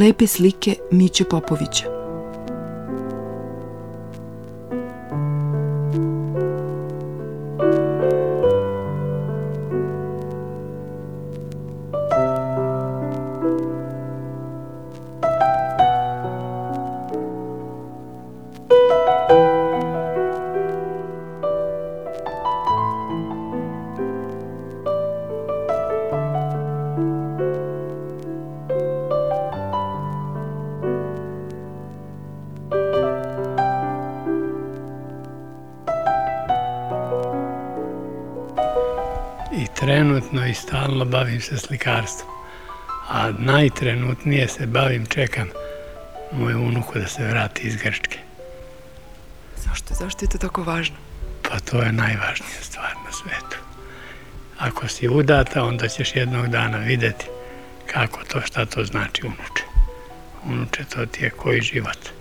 Lepe slike Miće Popovića. Trenutno i stalno bavim se slikarstvom. A najtrenutnije se bavim, čekam moju unuku da se vrati iz Grčke. Zašto? Zašto je to tako važno? Pa to je najvažnija stvar na svetu. Ako si udata, onda ćeš jednog dana videti kako to, šta to znači unuče. Unuče, to ti je koji život.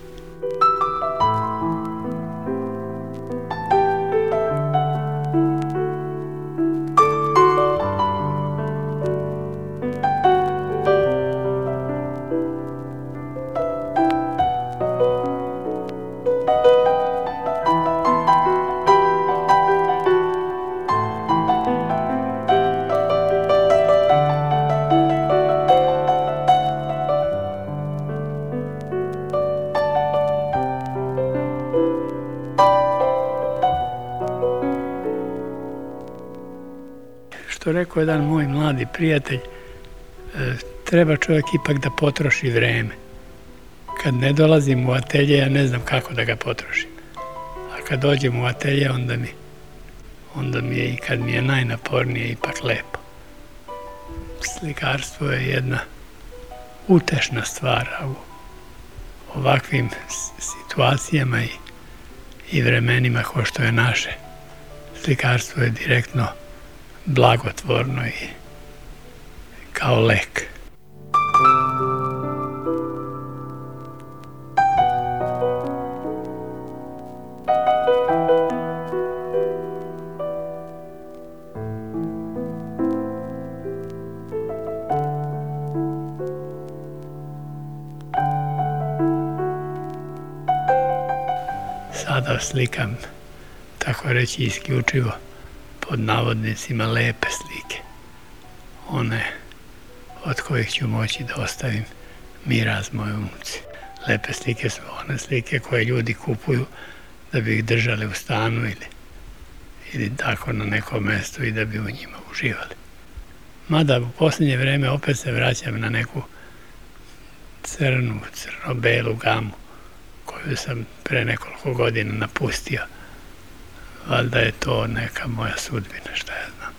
Rekao jedan moj mladi prijatelj, e, treba čovjek ipak da potroši vreme. Kad ne dolazim u atelje, ja ne znam kako da ga potrošim. A kad dođem u atelje, onda mi, onda mi je i kad mi je najnapornije ipak lepo. Slikarstvo je jedna utešna stvar, a u ovakvim situacijama i, i vremenima ko što je naše, slikarstvo je direktno blagotvorno i kao lek. Sada slikam, tako reći, isključivo pod navodnicima lepe slike. One od kojih ću moći da ostavim miraz moje unuci. Lepe slike su one slike koje ljudi kupuju da bi ih držali u stanu ili, ili tako na nekom mestu i da bi u njima uživali. Mada u posljednje vreme opet se vraćam na neku crnu, crno-belu gamu koju sam pre nekoliko godina napustio valjda je to neka moja sudbina, šta ja znam.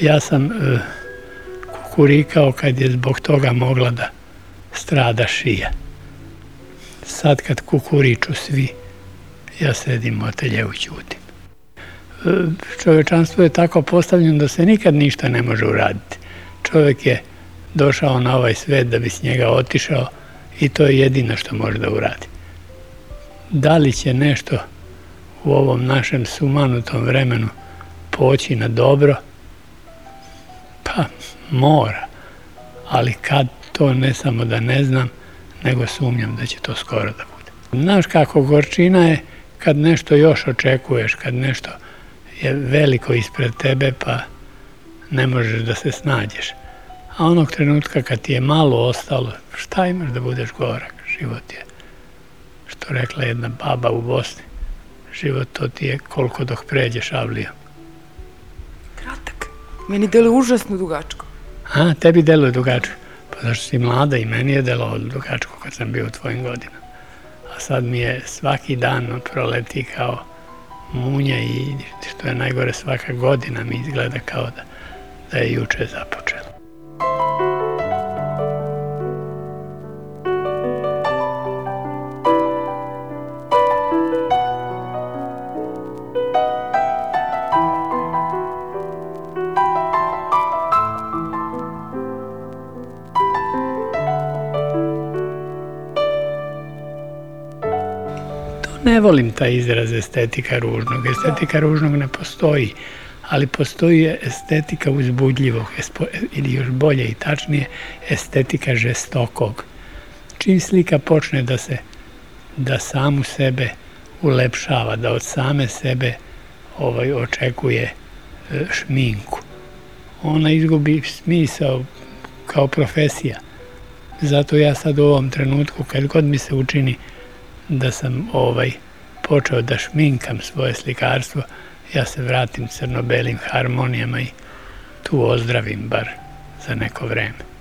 Ja sam uh, kurikao kad je zbog toga mogla da strada šija. Sad kad kukuriču svi, ja sedim u ateljevu ćutim. Čovečanstvo je tako postavljeno da se nikad ništa ne može uraditi. Čovjek je došao na ovaj svet da bi s njega otišao i to je jedino što može da uradi. Da li će nešto u ovom našem sumanutom vremenu poći na dobro, pa mora. Ali kad to ne samo da ne znam, nego sumnjam da će to skoro da bude. Znaš kako gorčina je kad nešto još očekuješ, kad nešto je veliko ispred tebe pa ne možeš da se snađeš. A onog trenutka kad ti je malo ostalo, šta imaš da budeš gorak? Život je, što rekla jedna baba u Bosni, život to ti je koliko dok pređeš avlijom. Kratak. Meni dele užasno dugačko. A, tebi deluje dugačko. Pa zašto si mlada i meni je delovalo dugačko kad sam bio u tvojim godinama. A sad mi je svaki dan proleti kao munja i što je najgore svaka godina mi izgleda kao da, da je juče započelo. Volim taj izraz estetika ružnog. Estetika ružnog ne postoji, ali postoji estetika uzbudljivog, ili još bolje i tačnije, estetika žestokog. Čim slika počne da se, da samu sebe ulepšava, da od same sebe ovaj očekuje e, šminku. Ona izgubi smisao kao profesija. Zato ja sad u ovom trenutku, kad god mi se učini da sam ovaj počeo da šminkam svoje slikarstvo, ja se vratim crno-belim harmonijama i tu ozdravim bar za neko vreme.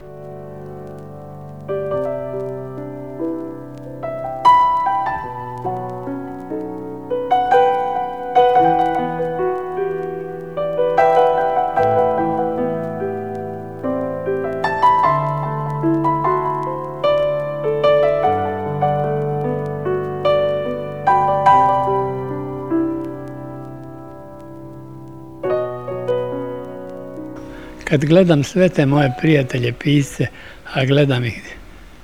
Kad gledam sve te moje prijatelje pisce, a gledam ih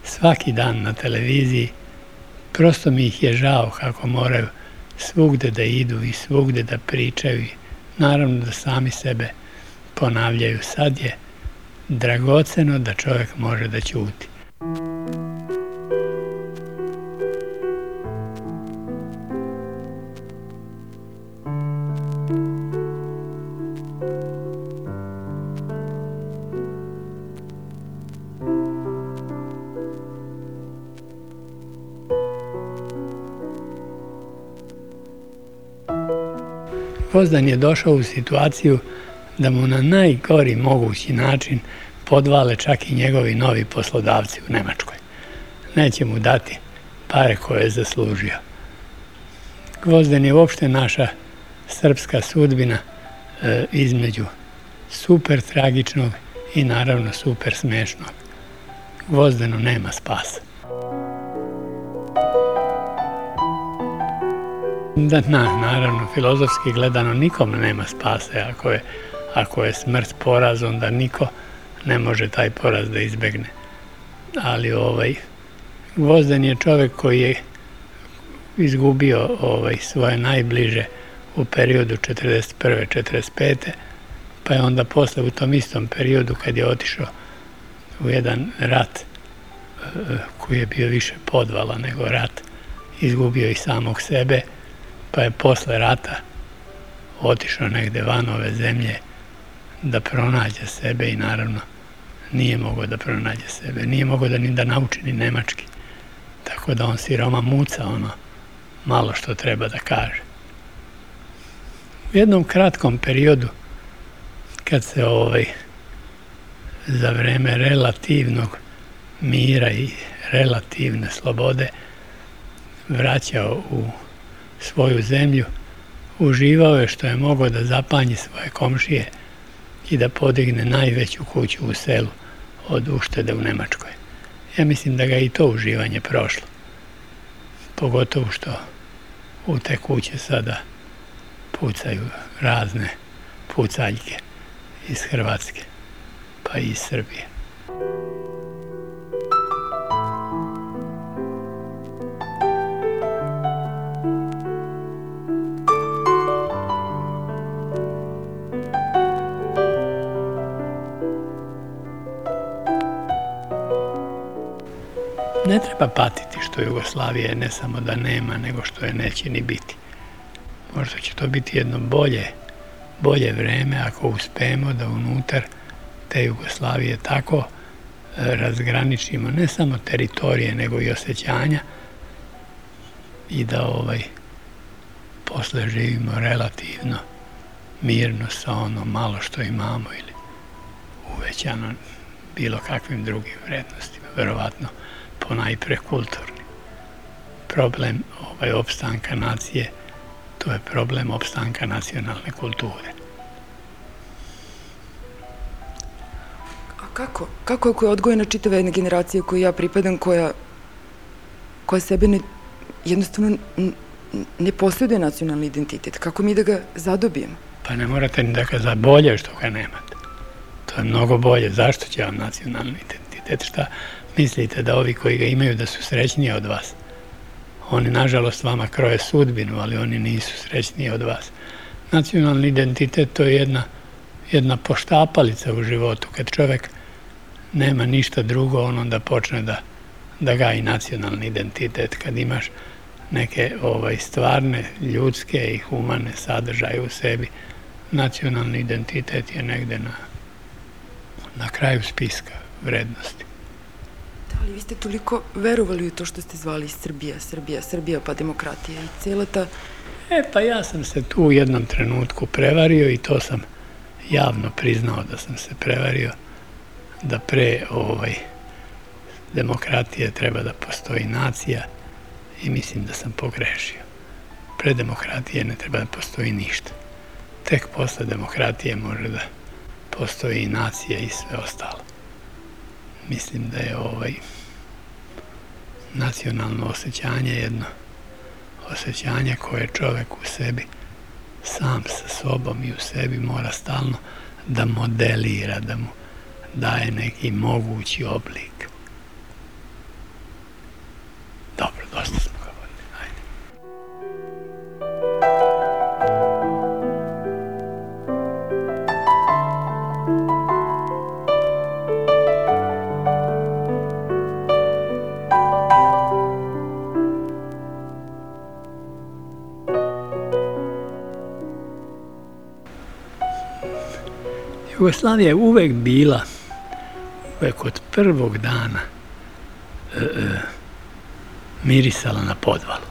svaki dan na televiziji, prosto mi ih je žao kako moraju svugde da idu i svugde da pričaju i naravno da sami sebe ponavljaju. Sad je dragoceno da čovjek može da ćuti. Gvozdan je došao u situaciju da mu na najgori mogući način podvale čak i njegovi novi poslodavci u Nemačkoj. Neće mu dati pare koje je zaslužio. Gvozden je uopšte naša srpska sudbina e, između super tragičnog i naravno super smešnog. Gvozdenu nema spasa. Da, na, naravno, filozofski gledano nikom nema spase. Ako je, ako je smrt poraz, onda niko ne može taj poraz da izbegne. Ali ovaj, Gvozden je čovek koji je izgubio ovaj, svoje najbliže u periodu 41. 45. Pa je onda posle u tom istom periodu kad je otišao u jedan rat eh, koji je bio više podvala nego rat, izgubio i samog sebe pa je posle rata otišao negde van ove zemlje da pronađe sebe i naravno nije mogao da pronađe sebe. Nije mogao da ni da nauči ni nemački. Tako da on siroma muca ono malo što treba da kaže. U jednom kratkom periodu kad se ovaj za vreme relativnog mira i relativne slobode vraćao u svoju zemlju, uživao je što je mogao da zapanji svoje komšije i da podigne najveću kuću u selu od uštede u Nemačkoj. Ja mislim da ga i to uživanje prošlo. Pogotovo što u te kuće sada pucaju razne pucaljke iz Hrvatske pa i iz Srbije. Ne treba patiti što Jugoslavije ne samo da nema, nego što je neće ni biti. Možda će to biti jedno bolje, bolje vreme ako uspemo da unutar te Jugoslavije tako e, razgraničimo ne samo teritorije, nego i osjećanja i da ovaj posle živimo relativno mirno sa ono malo što imamo ili uvećano bilo kakvim drugim vrednostima. Verovatno ponajpre kulturni. Problem ovaj, opstanka nacije, to je problem opstanka nacionalne kulture. A kako? Kako ako je odgojena čitava jedna generacija koju ja pripadam, koja, koja sebe ne, jednostavno ne posjeduje nacionalni identitet? Kako mi da ga zadobijemo? Pa ne morate ni da ga zabolje što ga nemate. To je mnogo bolje. Zašto će vam nacionalni identitet? Šta, mislite da ovi koji ga imaju da su srećniji od vas? Oni, nažalost, vama kroje sudbinu, ali oni nisu srećniji od vas. Nacionalni identitet to je jedna, jedna poštapalica u životu. Kad čovek nema ništa drugo, on onda počne da, da gaji nacionalni identitet. Kad imaš neke ovaj, stvarne, ljudske i humane sadržaje u sebi, nacionalni identitet je negde na, na kraju spiska vrednosti. Ali vi ste toliko verovali u to što ste zvali Srbija, Srbija, Srbija pa demokratija i cijela ta... E, pa ja sam se tu u jednom trenutku prevario i to sam javno priznao da sam se prevario da pre ovaj, demokratije treba da postoji nacija i mislim da sam pogrešio. Pre demokratije ne treba da postoji ništa. Tek posle demokratije može da postoji i nacija i sve ostalo. Mislim da je ovaj nacionalno osjećanje jedno osjećanje koje čovek u sebi sam sa sobom i u sebi mora stalno da modelira, da mu daje neki mogući oblik. Jugoslavija je uvek bila, uvek od prvog dana e, e, mirisala na podvalu.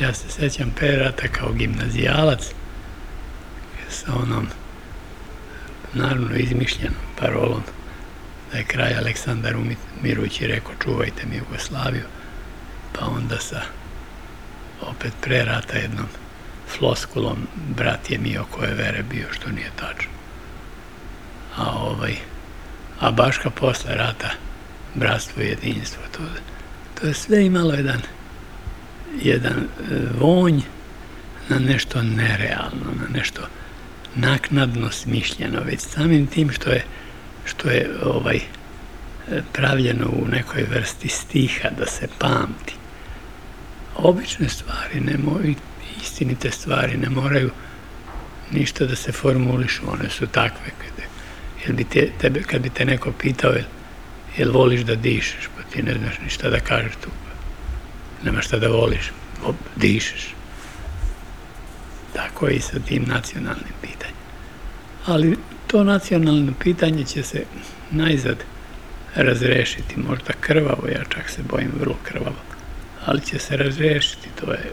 Ja se sećam perata kao gimnazijalac sa onom naravno izmišljenom parolom da je kraj Aleksandar Miruć i rekao čuvajte mi Jugoslaviju, pa onda sa opet pre rata jednom floskulom brat je mi oko je vere bio, što nije tačno. A ovaj, a Baška posle rata, bratstvo i jedinstvo, to, to je sve imalo jedan, jedan e, vonj na nešto nerealno, na nešto naknadno smišljeno, već samim tim što je, što je ovaj, e, pravljeno u nekoj vrsti stiha da se pamti. Obične stvari ne mogu, istinite stvari ne moraju ništa da se formulišu, one su takve. Kada, jel bi te, tebe, kad bi te neko pitao, jel, jel voliš da dišeš, pa ti ne znaš ništa da kažeš tu. Nema šta da voliš, dišeš. Tako i sa tim nacionalnim pitanjem. Ali to nacionalno pitanje će se najzad razrešiti, možda krvavo, ja čak se bojim vrlo krvavo, ali će se razrešiti, to je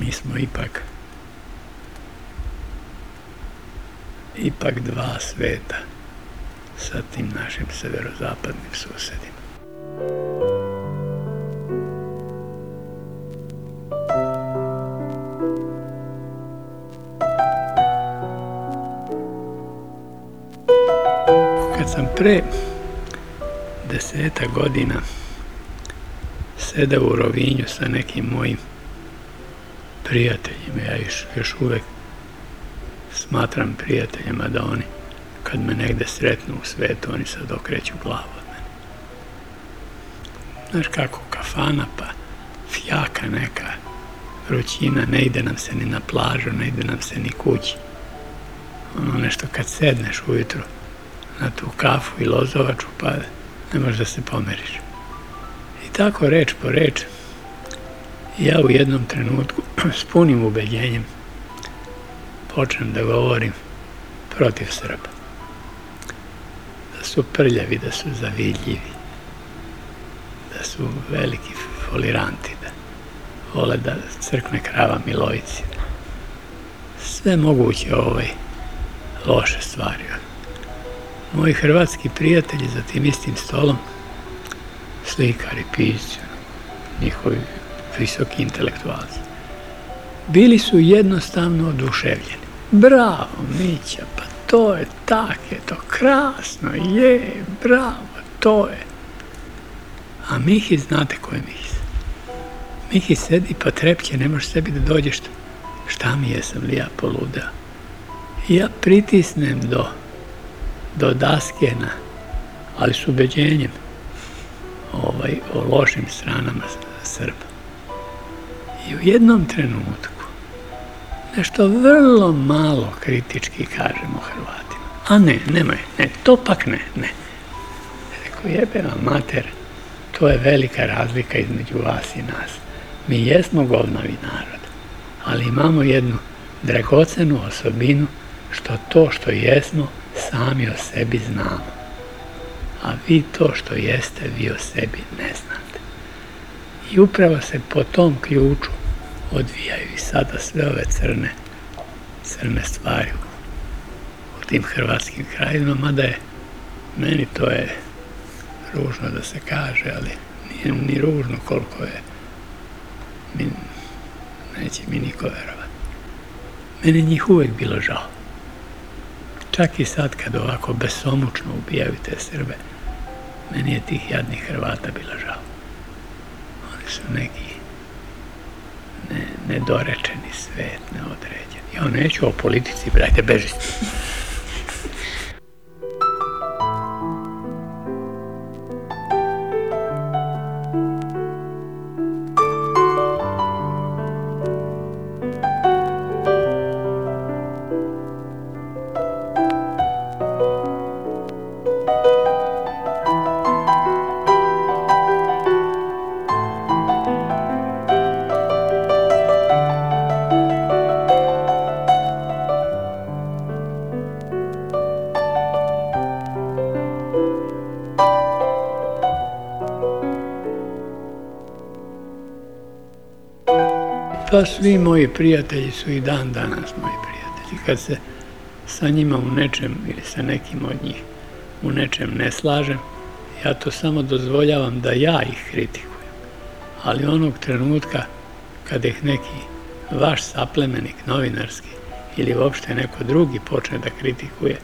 mi smo ipak ipak dva sveta sa tim našim severozapadnim susedima. Kad sam pre deseta godina sedao u Rovinju sa nekim mojim prijateljima. Ja još, još uvek smatram prijateljima da oni, kad me negde sretnu u svetu, oni sad okreću glavu od mene. Znaš kako, kafana, pa fjaka neka, vrućina, ne ide nam se ni na plažu, ne ide nam se ni kući. Ono nešto kad sedneš ujutru na tu kafu i lozovaču, pa ne možeš da se pomeriš. I tako reč po reč, ja u jednom trenutku s punim ubeđenjem počnem da govorim protiv Srba. Da su prljavi, da su zavidljivi, da su veliki foliranti, da vole da crkne krava Milovici. Sve moguće ovaj loše stvari. Moji hrvatski prijatelji za tim istim stolom, slikari, pisci, njihovi visoki intelektualci. Bili su jednostavno oduševljeni. Bravo, Mića, pa to je tak, je to krasno, je, bravo, to je. A Mihi, znate ko je Mihi? Mihi sedi pa trepće, ne možeš sebi da dođeš. Šta mi jesam li ja poludeo? Ja pritisnem do, do daskena, ali s ubeđenjem. ovaj, o lošim stranama Srba. I u jednom trenutku nešto vrlo malo kritički kažemo Hrvatima. A ne, nemoj, ne, to pak ne, ne. Rekao, jebe vam mater, to je velika razlika između vas i nas. Mi jesmo govnavi narod, ali imamo jednu dragocenu osobinu što to što jesmo sami o sebi znamo. A vi to što jeste, vi o sebi ne znate. I upravo se po tom ključu odvijaju i sada sve ove crne, crne stvari u tim hrvatskim krajima, mada je meni to je ružno da se kaže, ali nije ni ružno koliko je mi, neće mi niko verovati. Meni njih uvek bilo žao. Čak i sad kad ovako besomučno ubijaju te Srbe, meni je tih jadnih Hrvata bilo žao. Oni su neki ne, nedorečeni svet, neodređen. Ja neću o politici, brajte, beži. Pa svi moji prijatelji su i dan danas moji prijatelji. Kad se sa njima u nečem ili sa nekim od njih u nečem ne slažem, ja to samo dozvoljavam da ja ih kritikujem. Ali onog trenutka kada ih neki vaš saplemenik novinarski ili uopšte neko drugi počne da kritikuje,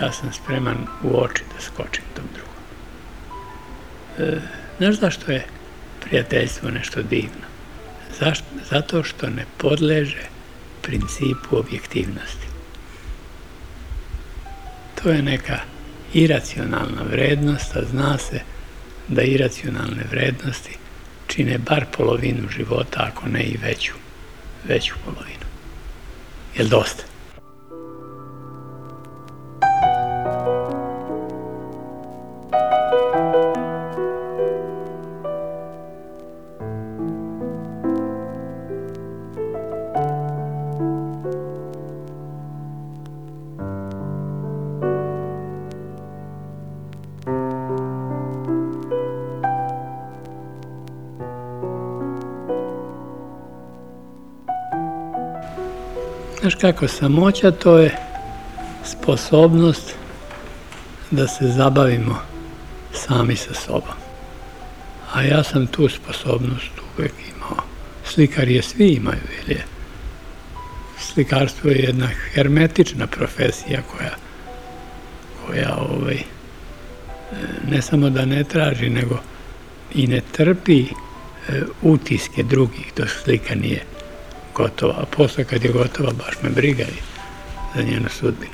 ja sam spreman u oči da skočim tom drugom. E, znaš zašto je prijateljstvo nešto divno? Zašto? Zato što ne podleže principu objektivnosti. To je neka iracionalna vrednost, a zna se da iracionalne vrednosti čine bar polovinu života, ako ne i veću, veću polovinu. Jel dosta? Znaš kako, samoća to je sposobnost da se zabavimo sami sa sobom. A ja sam tu sposobnost uvek imao. Slikar je svi imaju, jer je slikarstvo je jedna hermetična profesija koja, koja ovaj, ne samo da ne traži, nego i ne trpi e, utiske drugih dok slika nije gotova, a posle kad je gotova baš me briga i za njenu sudbinu.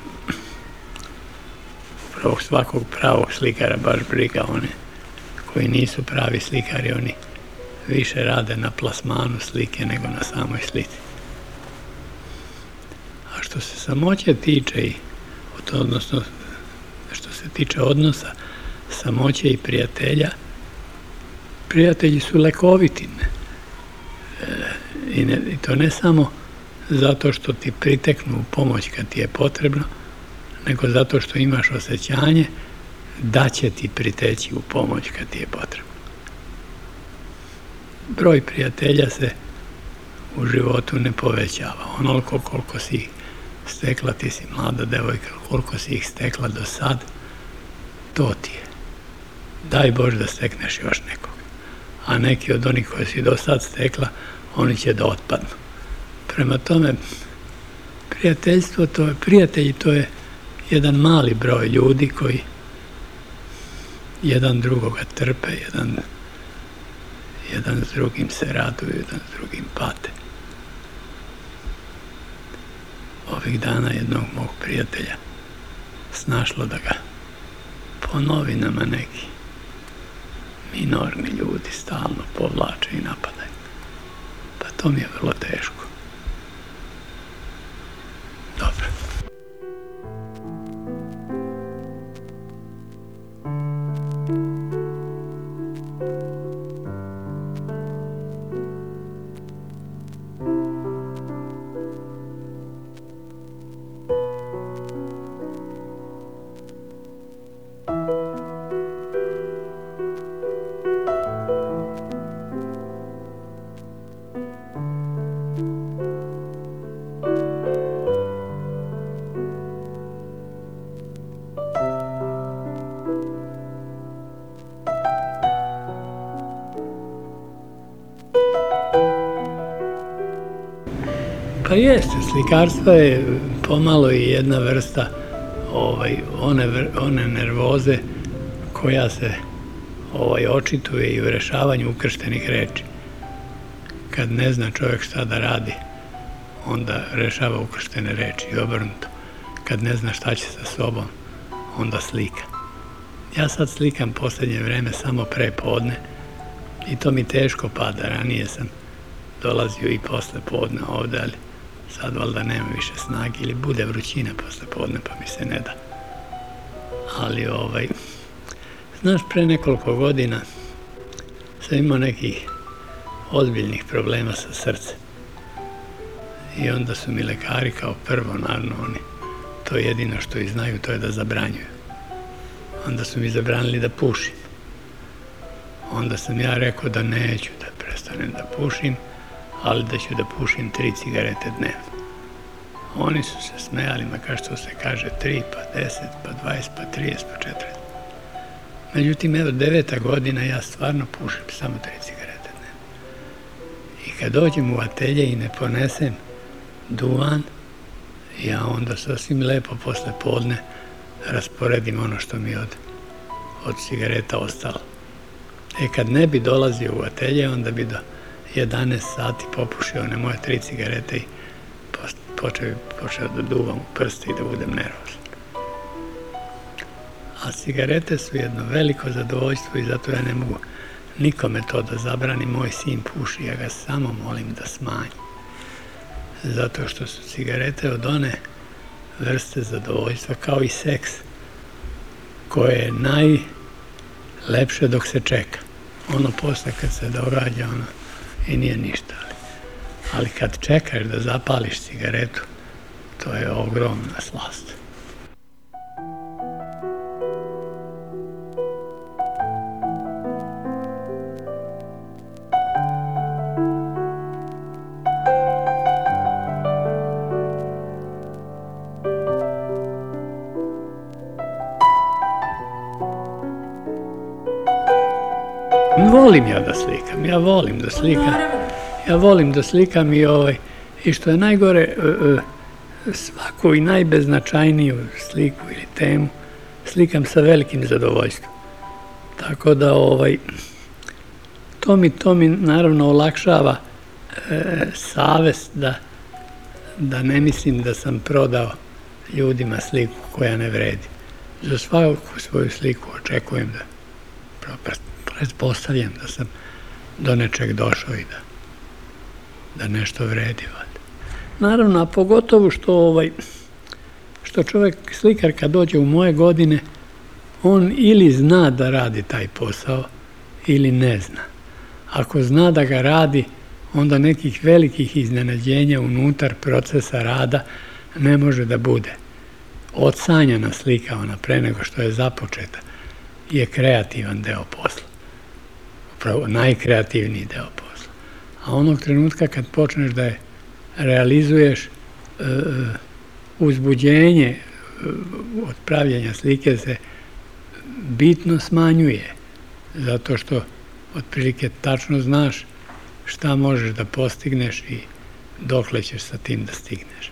Upravo svakog pravog slikara baš briga one koji nisu pravi slikari, oni više rade na plasmanu slike nego na samoj slici. A što se samoće tiče i odnosno što se tiče odnosa samoće i prijatelja, prijatelji su lekoviti. E, I, ne, I to ne samo zato što ti priteknu pomoć kad ti je potrebno, nego zato što imaš osjećanje da će ti priteći u pomoć kad ti je potrebno. Broj prijatelja se u životu ne povećava. Onoliko koliko si stekla, ti si mlada devojka, koliko si ih stekla do sad, to ti je. Daj Bož da stekneš još nekog. A neki od onih koje si do sad stekla, oni će da otpadnu. Prema tome, prijateljstvo, to je, prijatelji, to je jedan mali broj ljudi koji jedan drugoga trpe, jedan, jedan s drugim se raduju, jedan s drugim pate. Ovih dana jednog mog prijatelja snašlo da ga po novinama neki minorni ljudi stalno povlače i napadaju. To mi je. Pa jeste, slikarstvo je pomalo i jedna vrsta ovaj, one, one nervoze koja se ovaj, očituje i u rešavanju ukrštenih reči. Kad ne zna čovjek šta da radi, onda rešava ukrštene reči i obrnuto. Kad ne zna šta će sa sobom, onda slika. Ja sad slikam poslednje vreme samo pre podne i to mi teško pada. Ranije sam dolazio i posle podne ovde, ali sad valjda nema više snage ili bude vrućina posle podne pa mi se ne da. Ali ovaj, znaš, pre nekoliko godina sam imao nekih ozbiljnih problema sa srcem. I onda su mi lekari kao prvo, naravno, oni to jedino što i znaju, to je da zabranjuju. Onda su mi zabranili da pušim. Onda sam ja rekao da neću da prestanem da pušim, ali da ću da pušim tri cigarete dnevno. Oni su se smejali, ma kao što se kaže, tri, pa deset, pa dvajest, pa trijes, pa četrest. Međutim, evo, deveta godina ja stvarno pušim samo tri cigarete dnevno. I kad dođem u atelje i ne ponesem duvan, ja onda sasvim lepo posle podne rasporedim ono što mi od, od cigareta ostalo. E kad ne bi dolazio u atelje, onda bi do 11 sati popušio one moje tri cigarete i počeo, počeo da duvam u prste i da budem nervozan. A cigarete su jedno veliko zadovoljstvo i zato ja ne mogu nikome to da zabrani. Moj sin puši, ja ga samo molim da smanji. Zato što su cigarete od one vrste zadovoljstva kao i seks koje je najlepše dok se čeka. Ono posle kad se događa, ono i nije ništa. Ali, kad čekaš da zapališ cigaretu, to je ogromna slast. Slikam. Ja volim da slikam i ovaj, i što je najgore, e, e, svaku i najbeznačajniju sliku ili temu slikam sa velikim zadovoljstvom. Tako da ovaj, to mi, to mi naravno olakšava e, savest da, da ne mislim da sam prodao ljudima sliku koja ne vredi. Za svaku svoju sliku očekujem da pretpostavljam da sam do nečeg došao i da, da nešto vredi. Valjda. Naravno, a pogotovo što, ovaj, što čovek, slikar kad dođe u moje godine, on ili zna da radi taj posao ili ne zna. Ako zna da ga radi, onda nekih velikih iznenađenja unutar procesa rada ne može da bude. Odsanjana slika, ona pre nego što je započeta, je kreativan deo posla upravo najkreativniji deo posla. A onog trenutka kad počneš da je realizuješ, e, uzbuđenje e, od pravljenja slike se bitno smanjuje, zato što otprilike tačno znaš šta možeš da postigneš i dokle ćeš sa tim da stigneš.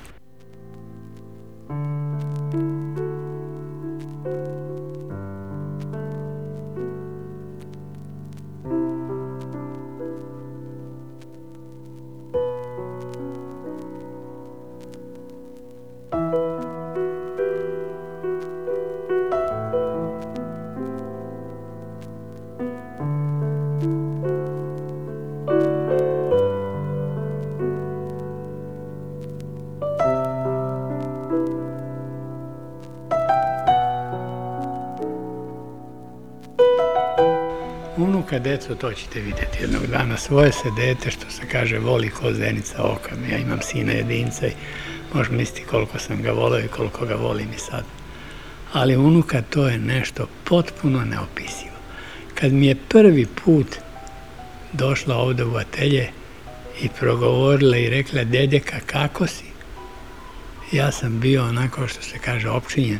Unuka, deco, to ćete vidjeti jednog dana. Svoje se dete, što se kaže, voli ko zenica oka. Ja imam sina jedinca i možeš misliti koliko sam ga volio i koliko ga volim i sad. Ali unuka, to je nešto potpuno neopisivo. Kad mi je prvi put došla ovde u atelje i progovorila i rekla, dedeka, kako si? Ja sam bio onako što se kaže opčinjen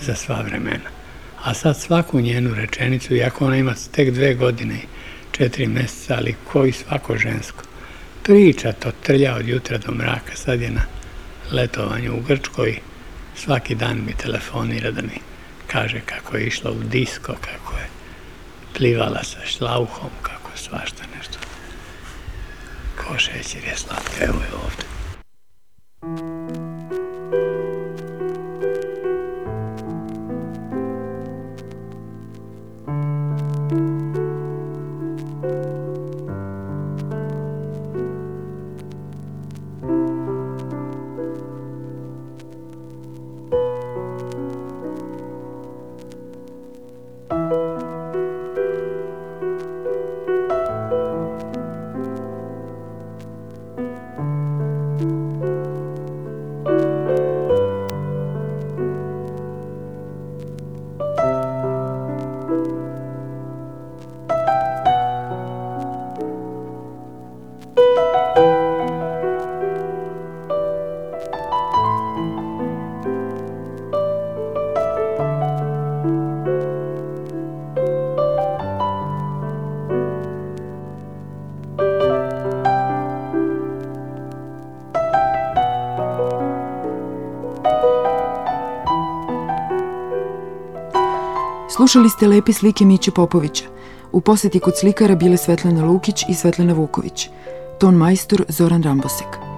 za sva vremena. A sad svaku njenu rečenicu, iako ona ima tek dve godine četiri meseca, ali koji svako žensko, priča to trlja od jutra do mraka, sad je na letovanju u Grčkoj, svaki dan mi telefonira da mi kaže kako je išla u disko, kako je plivala sa šlauhom, kako svašta nešto. Ko šećer je slatka, evo je ovde. Slušali ste lepe slike Miće Popovića. U poseti kod slikara bile Svetlana Lukić i Svetlana Vuković. Ton majstor Zoran Rambosek.